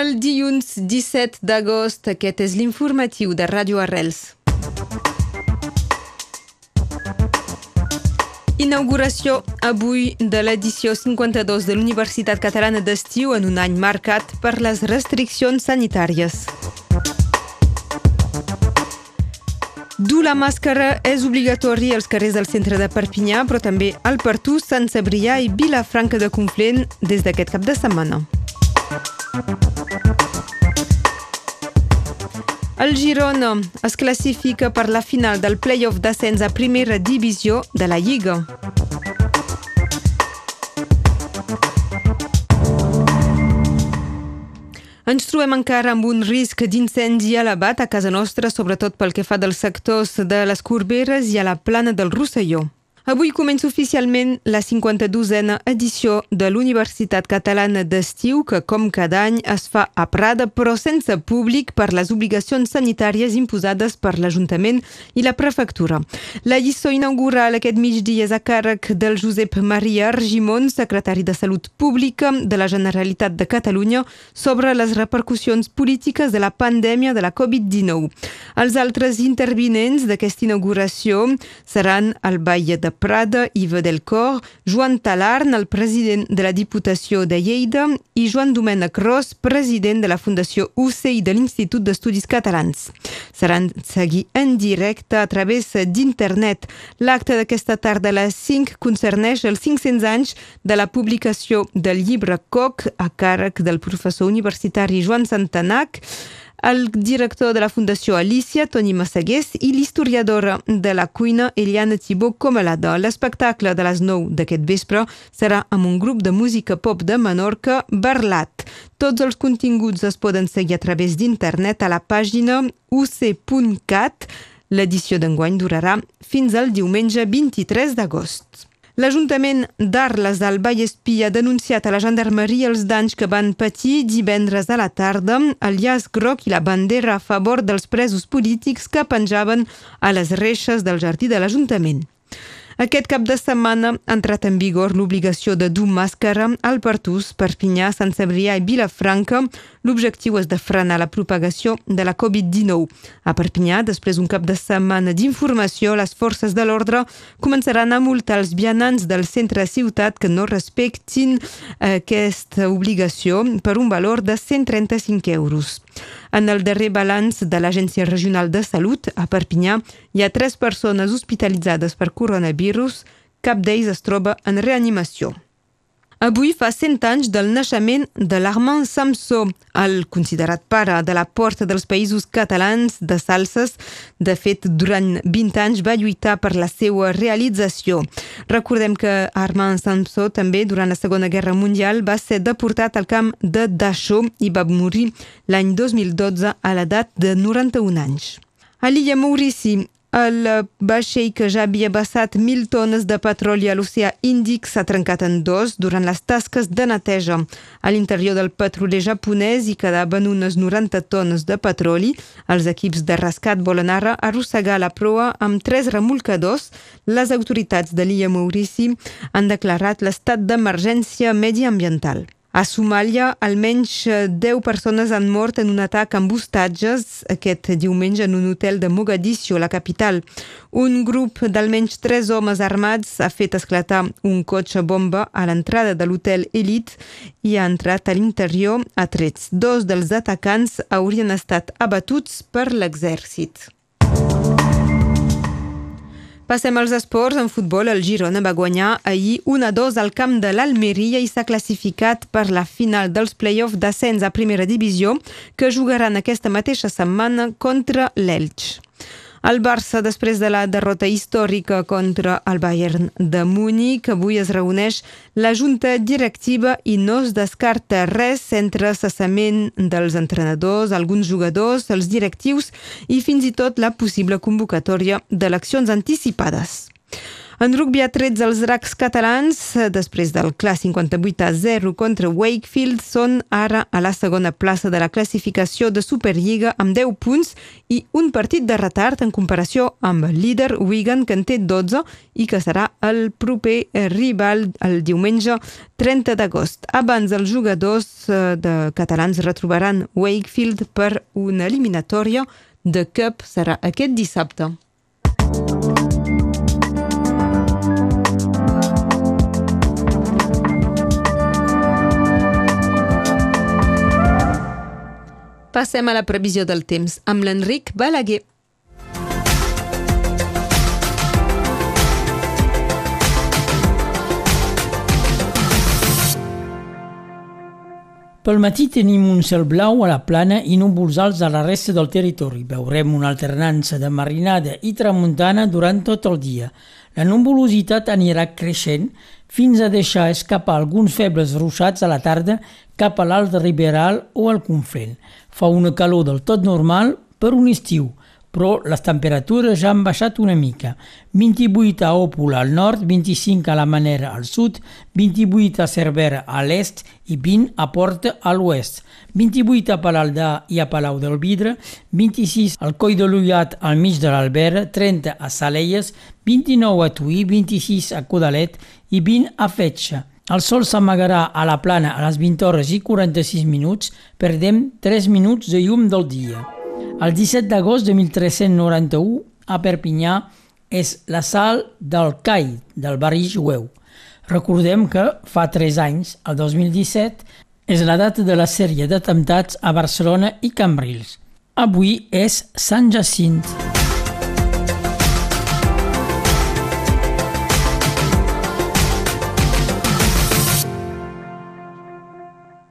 el dilluns 17 d'agost. Aquest és l'informatiu de Ràdio Arrels. Inauguració avui de l'edició 52 de l'Universitat Catalana d'Estiu en un any marcat per les restriccions sanitàries. Dur la màscara és obligatori als carrers del centre de Perpinyà, però també al Pertús, Sant Cebrià i Vilafranca de Conflent des d'aquest cap de setmana. El Girona es classifica per la final del play-off d'ascens a primera divisió de la Lliga. Ens trobem encara amb un risc d'incendi elevat a casa nostra, sobretot pel que fa dels sectors de les Corberes i a la plana del Rosselló. Avui comença oficialment la 52a edició de l'Universitat Catalana d'Estiu, que com cada any es fa a Prada, però sense públic per les obligacions sanitàries imposades per l'Ajuntament i la Prefectura. La lliçó inaugural aquest migdia és a càrrec del Josep Maria Argimon, secretari de Salut Pública de la Generalitat de Catalunya, sobre les repercussions polítiques de la pandèmia de la Covid-19. Els altres intervinents d'aquesta inauguració seran el Vall de Prada, Iva del Cor, Joan Talarn, el president de la Diputació de Lleida, i Joan Domènec Ros, president de la Fundació UCE i de l'Institut d'Estudis Catalans. Seran seguir en directe a través d'internet. L'acte d'aquesta tarda a les 5 concerneix els 500 anys de la publicació del llibre Coc a càrrec del professor universitari Joan Santanac, el director de la Fundació Alicia, Toni Massagués, i l'historiadora de la cuina, Eliana Tibó Comalada. L'espectacle de les 9 d'aquest vespre serà amb un grup de música pop de Menorca, Barlat. Tots els continguts es poden seguir a través d'internet a la pàgina uc.cat. L'edició d'enguany durarà fins al diumenge 23 d'agost. L'Ajuntament d'Arles del Vallespí ha denunciat a la gendarmeria els danys que van patir divendres a la tarda el llaç groc i la bandera a favor dels presos polítics que penjaven a les reixes del jardí de l'Ajuntament. Aquest cap de setmana ha entrat en vigor l'obligació de dur màscara al Pertús, Perpinyà, Sant Cebrià i Vilafranca. L'objectiu és de frenar la propagació de la Covid-19. A Perpinyà, després d'un cap de setmana d'informació, les forces de l'ordre començaran a multar els vianants del centre-ciutat que no respectin aquesta obligació per un valor de 135 euros. En el darrer balanç de l'Agència Regional de Salut, a Perpinyà, hi ha tres persones hospitalitzades per coronavirus, cap d'ells es troba en reanimació. Avui fa 100 anys del naixement de l'Armand Samsó, el considerat pare de la porta dels països catalans de salses. De fet, durant 20 anys va lluitar per la seva realització. Recordem que Armand Samsó també durant la Segona Guerra Mundial va ser deportat al camp de Dachau i va morir l'any 2012 a l'edat de 91 anys. A l'illa Maurici, el vaixell que ja havia vessat mil tones de petroli a l'oceà Índic s'ha trencat en dos durant les tasques de neteja. A l'interior del petroler japonès hi quedaven unes 90 tones de petroli. Els equips de rescat volen ara arrossegar la proa amb tres remolcadors. Les autoritats de l'illa Maurici han declarat l'estat d'emergència mediambiental. A Somàlia, almenys 10 eh, persones han mort en un atac amb hostatges aquest diumenge en un hotel de Mogadiscio, la capital. Un grup d'almenys 3 homes armats ha fet esclatar un cotxe bomba a l'entrada de l'hotel Elite i ha entrat a l'interior a trets. Dos dels atacants haurien estat abatuts per l'exèrcit. Passem als esports. En futbol, el Girona va guanyar ahir 1-2 al camp de l'Almeria i s'ha classificat per la final dels play-offs d'ascens a primera divisió que jugaran aquesta mateixa setmana contra l'Elx. El Barça, després de la derrota històrica contra el Bayern de Múnich, avui es reuneix la junta directiva i no es descarta res entre cessament dels entrenadors, alguns jugadors, els directius i fins i tot la possible convocatòria d'eleccions anticipades. En rugby a 13, els dracs catalans, després del clar 58 a 0 contra Wakefield, són ara a la segona plaça de la classificació de Superliga amb 10 punts i un partit de retard en comparació amb el líder Wigan, que en té 12 i que serà el proper rival el diumenge 30 d'agost. Abans, els jugadors eh, de catalans retrobaran Wakefield per una eliminatòria de Cup serà aquest dissabte. Passem a la previsió del temps amb l'Enric Balaguer. Pel matí tenim un cel blau a la plana i núvols alts a la resta del territori. Veurem una alternança de marinada i tramuntana durant tot el dia. La nuvolositat anirà creixent fins a deixar escapar alguns febles ruixats a la tarda cap a l'alt riberal o al Conflent. Fa una calor del tot normal per un estiu, però les temperatures ja han baixat una mica. 28 a Òpol al nord, 25 a la Manera al sud, 28 a Cervera a l'est i 20 a Porta a l'oest, 28 a Palaldà i a Palau del Vidre, 26 al Coll de l'Ullat al mig de l'Albera, 30 a Salelles, 29 a Tuí, 26 a Codalet i 20 a Fetxa. El sol s'amagarà a la plana a les 20 hores i 46 minuts, perdem 3 minuts de llum del dia. El 17 d'agost de 1391, a Perpinyà, és la sal del CAI, del barri jueu. Recordem que fa 3 anys, el 2017, és la data de la sèrie d'atemptats a Barcelona i Cambrils. Avui és Sant Jacint.